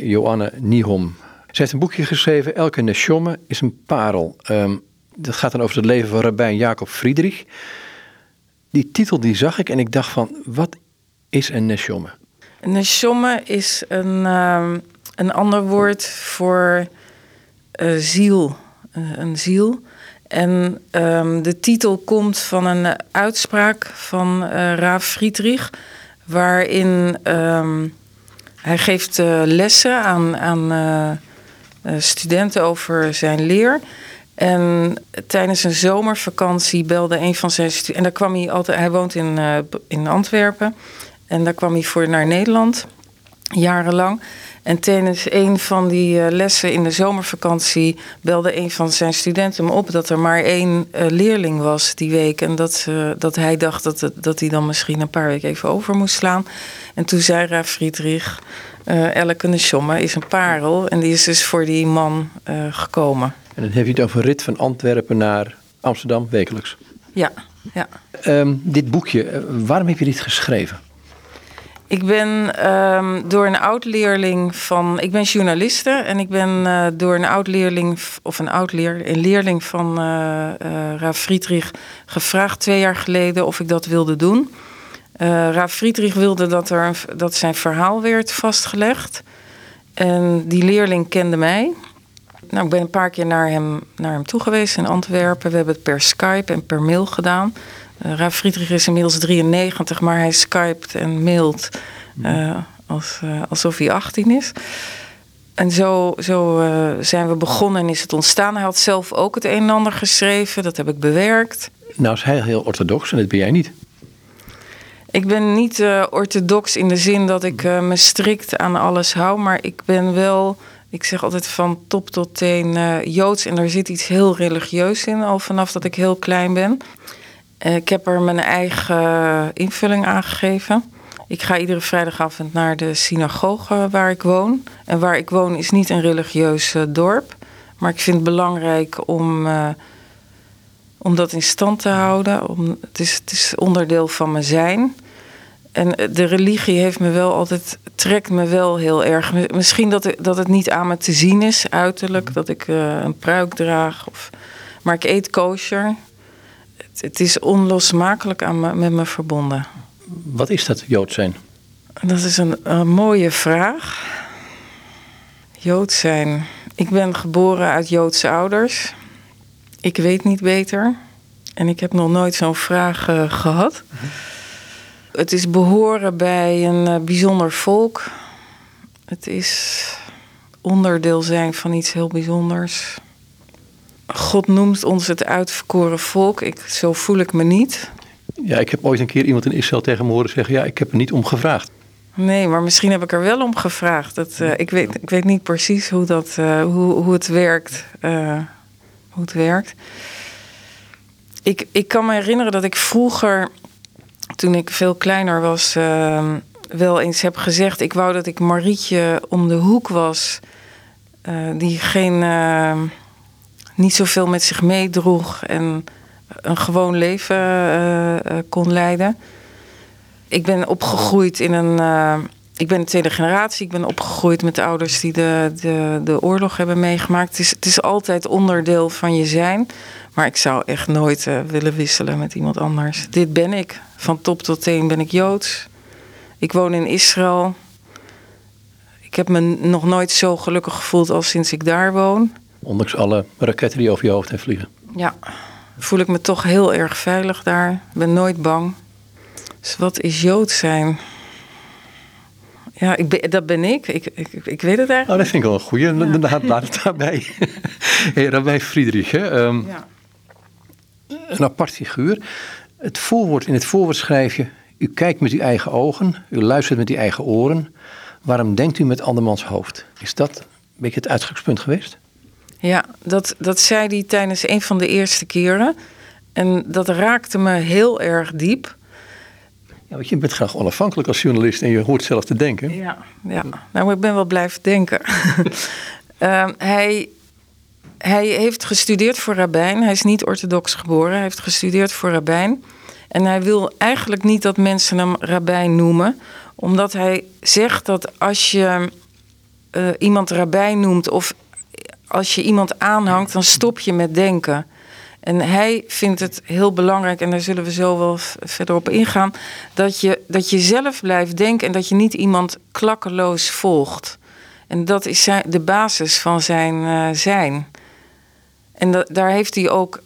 Joanne Nihom. Ze heeft een boekje geschreven, Elke Neshomme is een parel. Ehm, dat gaat dan over het leven van rabbijn Jacob Friedrich. Die titel die zag ik en ik dacht van, wat is een Neshomme? Een Neshomme is een, ehm, een ander woord voor uh, ziel. Een ziel. En um, de titel komt van een uitspraak van uh, Raaf Friedrich, waarin um, hij geeft uh, lessen aan, aan uh, studenten over zijn leer. En tijdens een zomervakantie belde een van zijn studenten. En daar kwam hij altijd. Hij woont in, in Antwerpen. En daar kwam hij voor naar Nederland, jarenlang. En tijdens een van die uh, lessen in de zomervakantie belde een van zijn studenten me op dat er maar één uh, leerling was die week. En dat, uh, dat hij dacht dat, het, dat hij dan misschien een paar weken even over moest slaan. En toen zei Raaf Friedrich: Elke Neshomme is een parel. En die is dus voor die man gekomen. En dan heb je het over rit van Antwerpen naar Amsterdam wekelijks. Ja, ja. Um, dit boekje, waarom heb je dit geschreven? Ik ben um, door een oud-leerling van. Ik ben journaliste en ik ben uh, door een oud-leerling of een oud-leer, een leerling van uh, Raaf Friedrich gevraagd twee jaar geleden of ik dat wilde doen. Raaf Friedrich wilde dat, er, dat zijn verhaal werd vastgelegd. En die leerling kende mij. Nou, ik ben een paar keer naar hem, naar hem toe geweest in Antwerpen. We hebben het per Skype en per mail gedaan. Uh, Raaf Friedrich is inmiddels 93, maar hij skypt en mailt uh, als, uh, alsof hij 18 is. En zo, zo zijn we begonnen en is het ontstaan. Hij had zelf ook het een en ander geschreven, dat heb ik bewerkt. Nou is hij heel orthodox en dat ben jij niet. Ik ben niet orthodox in de zin dat ik me strikt aan alles hou, maar ik ben wel ik zeg altijd van top tot teen uh, joods. En er zit iets heel religieus in, al vanaf dat ik heel klein ben. Uh, ik heb er mijn eigen invulling aan gegeven. Ik ga iedere vrijdagavond naar de synagoge waar ik woon. En waar ik woon is niet een religieus uh, dorp. Maar ik vind het belangrijk om, om dat in stand te houden. Om, het, is, het is onderdeel van mijn zijn. En de religie heeft me wel altijd, trekt me wel heel erg. Misschien dat, het, dat het niet aan me te zien is, uiterlijk, dat ik uh, een pruik draag. Of, maar ik eet kosher. Het, het is onlosmakelijk aan me, met me verbonden. Wat is dat, Jood zijn? Dat is een, een mooie vraag. Jood zijn. Ik ben geboren uit Joodse ouders. Ik weet niet beter. En ik heb nog nooit zo'n vraag uh, gehad. Het is behoren bij een uh, bijzonder volk. Het is onderdeel zijn van iets heel bijzonders. God noemt ons het uitverkoren volk. Ik, zo voel ik me niet. Ja, ik heb ooit een keer iemand in Israël tegen me horen zeggen: Ja, ik heb er niet om gevraagd. Nee, maar misschien heb ik er wel om gevraagd. Dat, uh, ik, weet, ik weet niet precies hoe, dat, uh, hoe, hoe het werkt. Uh, hoe het werkt. Ik, ik kan me herinneren dat ik vroeger toen ik veel kleiner was, uh, wel eens heb gezegd: ik wou dat ik Marietje om de hoek was, uh, die geen, uh, niet zoveel met zich meedroeg en een gewoon leven kon leiden. Ik ben opgegroeid in een. Ik ben de tweede generatie. Ik ben opgegroeid met ouders die de, de, de oorlog hebben meegemaakt. Het is, het is altijd onderdeel van je zijn. Maar ik zou echt nooit uh, willen wisselen met iemand anders. Dit ben ik. Van top tot teen ben ik Joods. Ik woon in Israël. Ik heb me nog nooit zo gelukkig gevoeld als sinds ik daar woon. Ondanks alle raketten die over je hoofd heen vliegen. Ja, voel ik me toch heel erg veilig daar. Ik ben nooit bang. Dus wat is Jood zijn? Ja, ik ben, dat ben ik. Ik, ik. ik weet het eigenlijk. Oh, dat vind ik wel een goeie. Ja. Laat, laat het daarbij. hey, Rabbi Friedrich, hè? Um, ja. een apart figuur. Het voorwoord, in het voorwoord schrijf je... U kijkt met uw eigen ogen, u luistert met uw eigen oren. Waarom denkt u met andermans hoofd? Is dat een beetje het uitgangspunt geweest? Ja, dat, dat zei hij tijdens een van de eerste keren. En dat raakte me heel erg diep. Ja, want je bent graag onafhankelijk als journalist en je hoort zelf te denken. Ja, ja. nou, ik ben wel blijven denken. uh, hij, hij heeft gestudeerd voor rabbijn. Hij is niet orthodox geboren. Hij heeft gestudeerd voor rabbijn. En hij wil eigenlijk niet dat mensen hem rabbijn noemen. Omdat hij zegt dat als je uh, iemand rabbijn noemt of als je iemand aanhangt, dan stop je met denken. En hij vindt het heel belangrijk, en daar zullen we zo wel verder op ingaan, dat je, dat je zelf blijft denken en dat je niet iemand klakkeloos volgt. En dat is de basis van zijn uh, zijn. En daar heeft hij ook.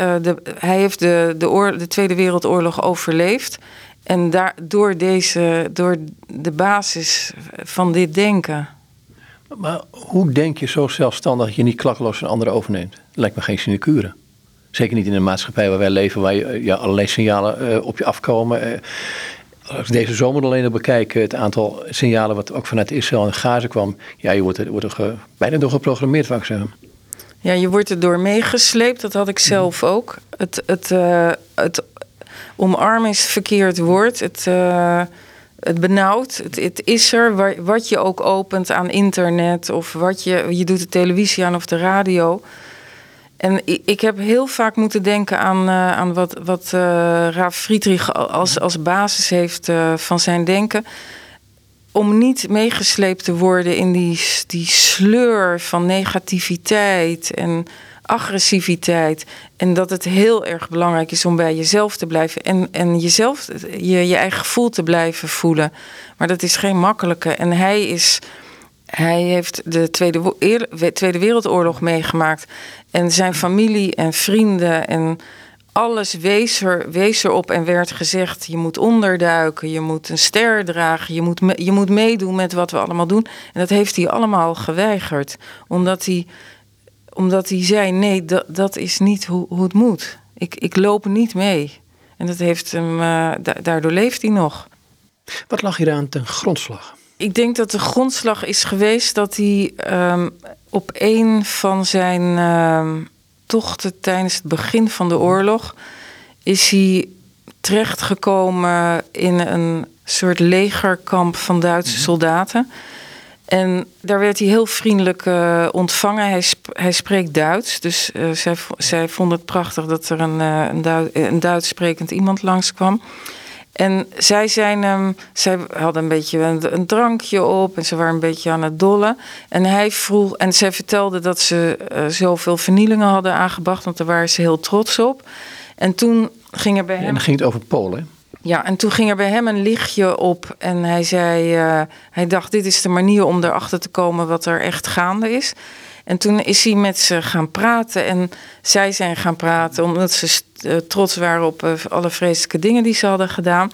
Uh, de, hij heeft de, de, de Tweede Wereldoorlog overleefd. En daar, door, deze, door de basis van dit denken. Maar hoe denk je zo zelfstandig dat je niet klakkeloos een andere overneemt? Lijkt me geen sinecure. Zeker niet in een maatschappij waar wij leven, waar je, ja, allerlei signalen uh, op je afkomen. Uh, als ik deze zomer alleen al bekijk, het aantal signalen wat ook vanuit Israël en Gaza kwam. Ja, je wordt er, wordt er ge, bijna door geprogrammeerd, ik zeggen. Ja, je wordt er door meegesleept. Dat had ik zelf ook. Het, het, uh, het omarmen is verkeerd woord. Het, uh, het benauwt. Het, het, is er. Wat je ook opent aan internet of wat je, je doet de televisie aan of de radio. En ik heb heel vaak moeten denken aan, uh, aan wat, wat uh, Raaf Friedrich als, als basis heeft uh, van zijn denken. Om niet meegesleept te worden in die, die sleur van negativiteit en agressiviteit. En dat het heel erg belangrijk is om bij jezelf te blijven en, en jezelf, je, je eigen gevoel te blijven voelen. Maar dat is geen makkelijke. En hij is. Hij heeft de Tweede, Wereldoorlog meegemaakt. En zijn familie en vrienden en alles wees, er, wees erop en werd gezegd: je moet onderduiken, je moet een ster dragen, je moet, je moet meedoen met wat we allemaal doen. En dat heeft hij allemaal geweigerd, omdat hij omdat hij zei: nee, dat, dat is niet hoe, hoe het moet. Ik, ik loop niet mee. En dat heeft hem, uh, daardoor leeft hij nog. Wat lag hier aan ten grondslag? Ik denk dat de grondslag is geweest dat hij um, op een van zijn uh, tochten tijdens het begin van de oorlog is hij terechtgekomen in een soort legerkamp van Duitse mhm. soldaten. En daar werd hij heel vriendelijk uh, ontvangen. Hij, sp hij, spreekt Duits, dus uh, zij, zij vond het prachtig dat er een, uh, een, du een Duits sprekend iemand langskwam. En zij, zijn, um, zij hadden een beetje een, een, drankje op en ze waren een beetje aan het dollen. En hij vroeg, en zij vertelde dat ze zoveel vernielingen hadden aangebracht, want daar waren ze heel trots op. En toen ging er bij hem. En dan ging het over Polen. Ja, en toen ging er bij hem een lichtje op en hij zei, uh, hij dacht dit is de manier om erachter te komen wat er echt gaande is. En toen is hij met ze gaan praten en zij zijn gaan praten omdat ze uh, trots waren op uh, alle vreselijke dingen die ze hadden gedaan.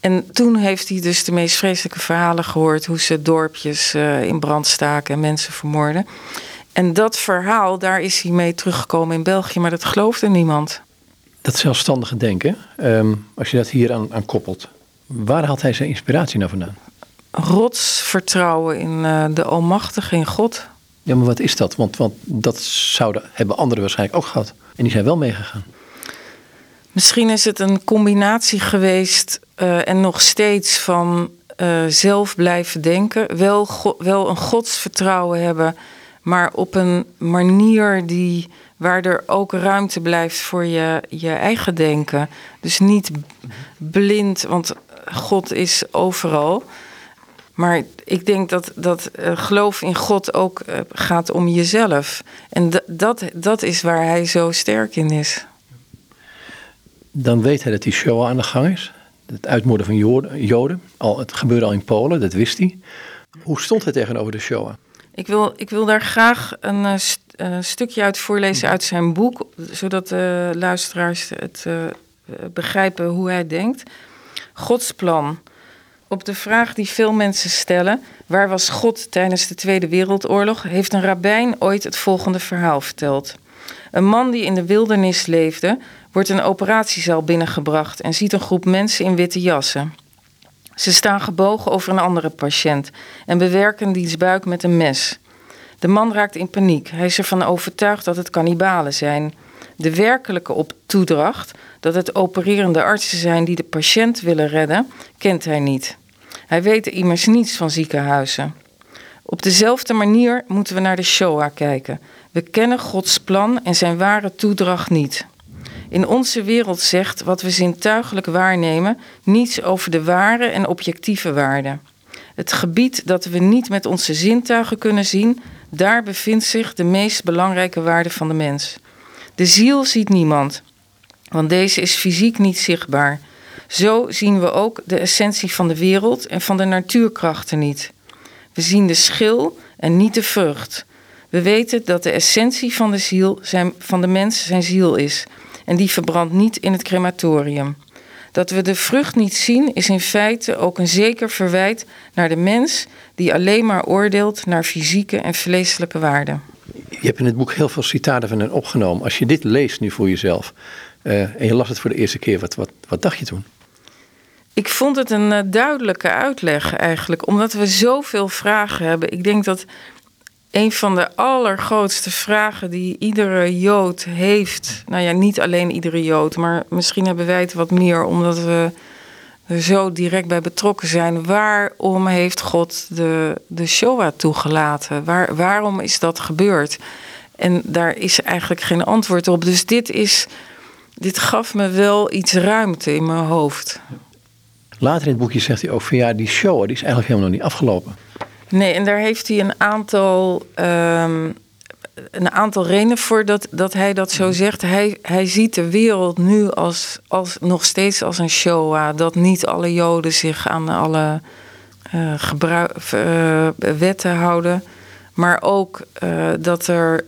En toen heeft hij dus de meest vreselijke verhalen gehoord hoe ze dorpjes in brand staken en mensen vermoorden. En dat verhaal, daar is hij mee teruggekomen in België, maar dat geloofde niemand. Dat zelfstandige denken, um, als je dat hier aan, aan, koppelt, waar haalt hij zijn inspiratie nou vandaan? Rots vertrouwen in de Almachtige, in God. Ja, maar wat is dat? Want, want dat zouden, hebben anderen waarschijnlijk ook gehad. En die zijn wel meegegaan. Misschien is het een combinatie geweest uh, en nog steeds van uh, zelf blijven denken. Wel, wel een godsvertrouwen hebben, maar op een manier die waar er ook ruimte blijft voor je, je eigen denken. Dus niet blind, want God is overal. Maar ik denk dat, dat uh, geloof in God ook uh, gaat om jezelf. En dat, dat is waar hij zo sterk in is. Dan weet hij dat die show aan de gang is. Het uitmoorden van Joden. Al, het gebeurde al in Polen, dat wist hij. Hoe stond hij tegenover de Shoah? Ik wil, ik wil daar graag een uh, uh, stukje uit voorlezen uit zijn boek, zodat de luisteraars het begrijpen hoe hij denkt. Gods plan. Op de vraag die veel mensen stellen: waar was God tijdens de Tweede Wereldoorlog? heeft een rabbijn ooit het volgende verhaal verteld. Een man die in de wildernis leefde, wordt een operatiezaal binnengebracht en ziet een groep mensen in witte jassen. Ze staan gebogen over een andere patiënt en bewerken diens buik met een mes. De man raakt in paniek. Hij is ervan overtuigd dat het kannibalen zijn. De werkelijke op toedracht, dat het opererende artsen zijn die de patiënt willen redden, kent hij niet. Hij weet immers niets van ziekenhuizen. Op dezelfde manier moeten we naar de Shoah kijken. We kennen Gods plan en zijn ware toedracht niet. In onze wereld zegt wat we zintuigelijk waarnemen niets over de ware en objectieve waarde. Het gebied dat we niet met onze zintuigen kunnen zien, daar bevindt zich de meest belangrijke waarde van de mens. De ziel ziet niemand, want deze is fysiek niet zichtbaar. Zo zien we ook de essentie van de wereld en van de natuurkrachten niet. We zien de schil en niet de vrucht. We weten dat de essentie van de ziel van de mens zijn ziel is. En die verbrandt niet in het crematorium. Dat we de vrucht niet zien is in feite ook een zeker verwijt naar de mens die alleen maar oordeelt naar fysieke en vleeselijke waarden. Je hebt in het boek heel veel citaten van hen opgenomen. Als je dit leest nu voor jezelf uh, en je las het voor de eerste keer, wat, wat, wat dacht je toen? Ik vond het een uh, duidelijke uitleg eigenlijk, omdat we zoveel vragen hebben. Ik denk dat een van de allergrootste vragen die iedere Jood heeft. Nou ja, niet alleen iedere Jood, maar misschien hebben wij het wat meer omdat we er zo direct bij betrokken zijn. Waarom heeft God de, de Shoah toegelaten? Waar, waarom is dat gebeurd? En daar is eigenlijk geen antwoord op. Dus dit, is, dit gaf me wel iets ruimte in mijn hoofd. Later in het boekje zegt hij ook van ja, die Shoah die is eigenlijk helemaal nog niet afgelopen. Nee, en daar heeft hij een aantal, um, een aantal redenen voor dat, dat hij dat zo zegt. Hij, hij ziet de wereld nu als, als, nog steeds als een Shoah. Dat niet alle Joden zich aan alle uh, gebruik, uh, wetten houden. Maar ook uh, dat er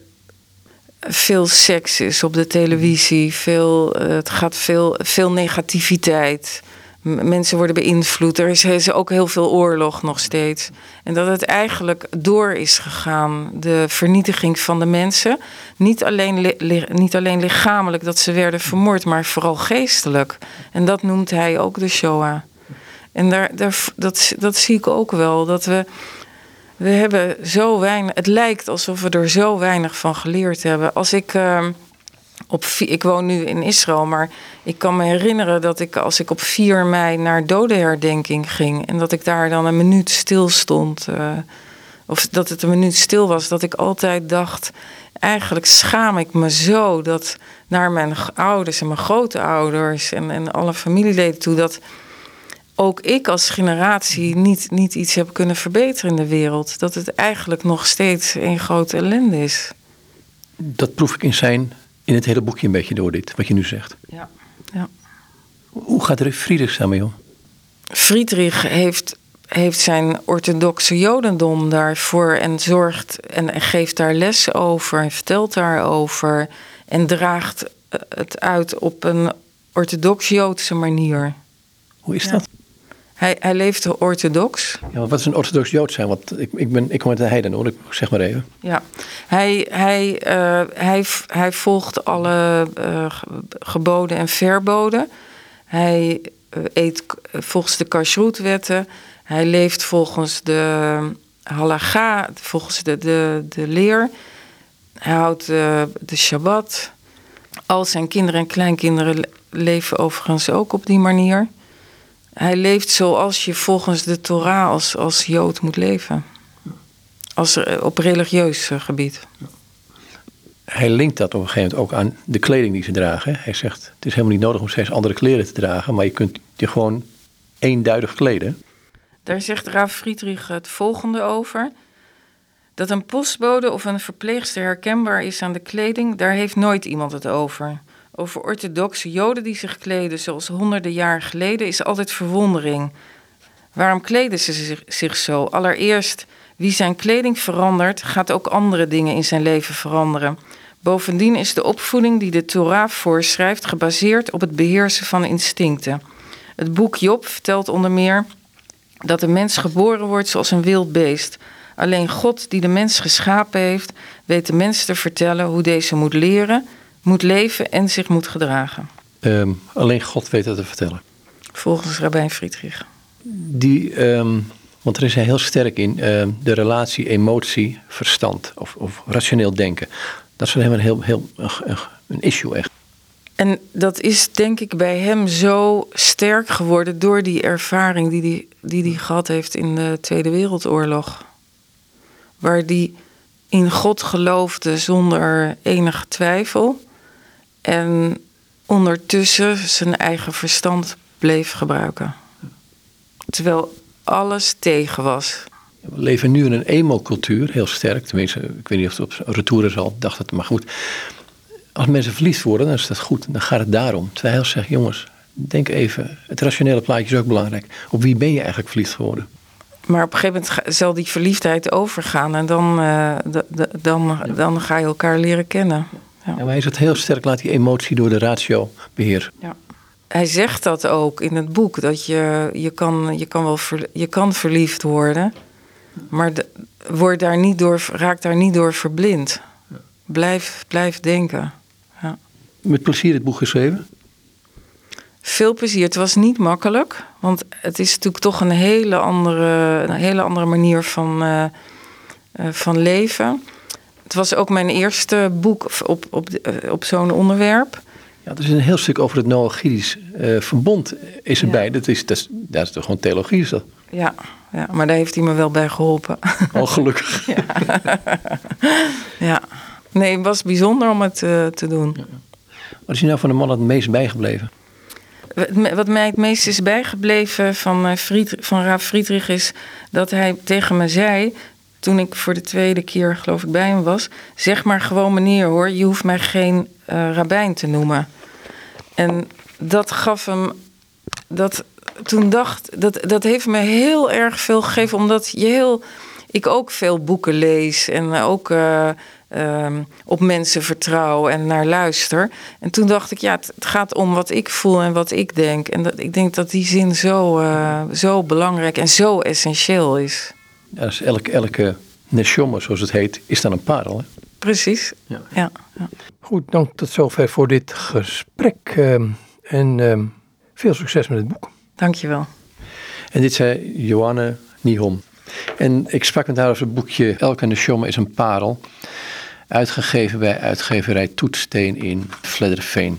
veel seks is op de televisie. Veel, het gaat veel, veel negativiteit mensen worden beïnvloed. Er is, ook heel veel oorlog nog steeds. En dat het eigenlijk door is gegaan, de vernietiging van de mensen. Niet alleen, niet alleen lichamelijk dat ze werden vermoord, maar vooral geestelijk. En dat noemt hij ook de Shoah. En daar, daar, dat, dat zie ik ook wel. Dat we, we hebben zo weinig. Het lijkt alsof we er zo weinig van geleerd hebben. Als ik. Uh, op, ik woon nu in Israël, maar ik kan me herinneren dat ik als ik op 4 mei naar dodenherdenking ging en dat ik daar dan een minuut stil stond, uh, of dat het een minuut stil was, dat ik altijd dacht, eigenlijk schaam ik me zo dat naar mijn ouders en mijn grootouders en, en alle familieleden toe, dat ook ik als generatie niet, niet iets heb kunnen verbeteren in de wereld. Dat het eigenlijk nog steeds een grote ellende is. Dat proef ik in zijn in het hele boekje een beetje door dit, wat je nu zegt. Ja. ja. Hoe gaat er Friedrich daarmee om? Friedrich heeft, heeft zijn orthodoxe jodendom daarvoor en zorgt en geeft daar les over en vertelt daarover en draagt het uit op een orthodox-joodse manier. Hoe is dat? Hij, hij leefde orthodox. Ja, wat is een orthodox Jood zijn? Want ik, ik, ben, ik kom uit de heiden hoor, ik zeg maar even. Ja, hij, hij, uh, hij, hij volgt alle uh, geboden en verboden. Hij uh, eet volgens de kashrutwetten. Hij leeft volgens de halacha, volgens de, de, de leer. Hij houdt de, de Shabbat. Al zijn kinderen en kleinkinderen leven overigens ook op die manier. Hij leeft zoals je volgens de Torah als, als Jood moet leven. Als, eh, op religieus eh, gebied. Hij linkt dat op een gegeven moment ook aan de kleding die ze dragen. Hij zegt, het is helemaal niet nodig om steeds andere kleren te dragen, maar je kunt je gewoon eenduidig kleden. Daar zegt Raaf Friedrich het volgende over. Dat een postbode of een verpleegster herkenbaar is aan de kleding, daar heeft nooit iemand het over. Over orthodoxe Joden die zich kleden zoals honderden jaar geleden is altijd verwondering. Waarom kleden ze zich, zo? Allereerst, wie zijn kleding verandert, gaat ook andere dingen in zijn leven veranderen. Bovendien is de opvoeding die de Torah voorschrijft gebaseerd op het beheersen van instincten. Het boek Job vertelt onder meer dat de mens geboren wordt zoals een wild beest. Alleen God, die de mens geschapen heeft, weet de mens te vertellen hoe deze moet leren moet leven en zich moet gedragen. Um, alleen God weet dat te vertellen. Volgens Rabijn Friedrich. Die, um, want er is hij heel sterk in um, de relatie emotie, verstand of, of, rationeel denken. Dat is voor hem een heel, heel een, issue echt. En dat is denk ik bij hem zo sterk geworden door die ervaring die hij die, die gehad heeft in de Tweede Wereldoorlog. Waar hij in God geloofde zonder enige twijfel. En ondertussen zijn eigen verstand bleef gebruiken. Terwijl alles tegen was. We leven nu in een emo-cultuur, heel sterk. Tenminste, ik weet niet of het op retour is al, dacht het, maar goed. Als mensen verliefd worden, dan is dat goed. Dan gaat het daarom. Terwijl hij zegt, jongens, denk even, het rationele plaatje is ook belangrijk. Op wie ben je eigenlijk verliefd geworden? Maar op een gegeven moment zal die verliefdheid overgaan en dan, uh, dan, dan ga je elkaar leren kennen. Ja. maar hij het heel sterk, laat die emotie door de ratio beheren. Ja. Hij zegt dat ook in het boek, dat je, je, kan, je, kan, wel je kan verliefd worden, maar de, word daar niet door, raak daar niet door verblind. Blijf, blijf denken. Ja. Met plezier het boek geschreven? Veel plezier. Het was niet makkelijk, want het is natuurlijk toch een hele andere, een hele andere manier van, uh, uh, van leven. Het was ook mijn eerste boek op, op, uh, op zo'n onderwerp. Ja, er is een heel stuk over het Noachidisch verbond is erbij. Ja. Dat, is, dat, is, dat is toch gewoon theologie is dat? Ja, ja, maar daar heeft hij me wel bij geholpen. Al oh, gelukkig. ja. ja. Nee, het was bijzonder om het te doen. Ja. Wat is je nou van de man het meest bijgebleven? Wat mij het meest is bijgebleven van, eh, Fried, van Raaf Friedrich is dat hij tegen me zei. Toen ik voor de tweede keer, geloof ik, bij hem was. Zeg maar gewoon meneer hoor, je hoeft mij geen uh, rabbijn te noemen. En dat gaf hem. Dat, toen dacht, dat, dat heeft me heel erg veel gegeven, omdat je heel. Ik ook veel boeken lees en ook. Uh, um, op mensen vertrouw en naar luister. En toen dacht ik, ja, het, gaat om wat ik voel en wat ik denk. En dat, ik denk dat die zin zo, uh, zo belangrijk en zo essentieel is. Ja, dus elke, elke neshoma, zoals het heet, is dan een parel. Hè? Precies. Ja. Ja, ja. Goed, dank tot zover voor dit gesprek. Uh, en uh, veel succes met het boek. Dankjewel. En dit zei Johanne Nihom. En ik sprak met haar over het boekje Elke Neshoma is een parel. Uitgegeven bij uitgeverij Toetsteen in Vledderveen.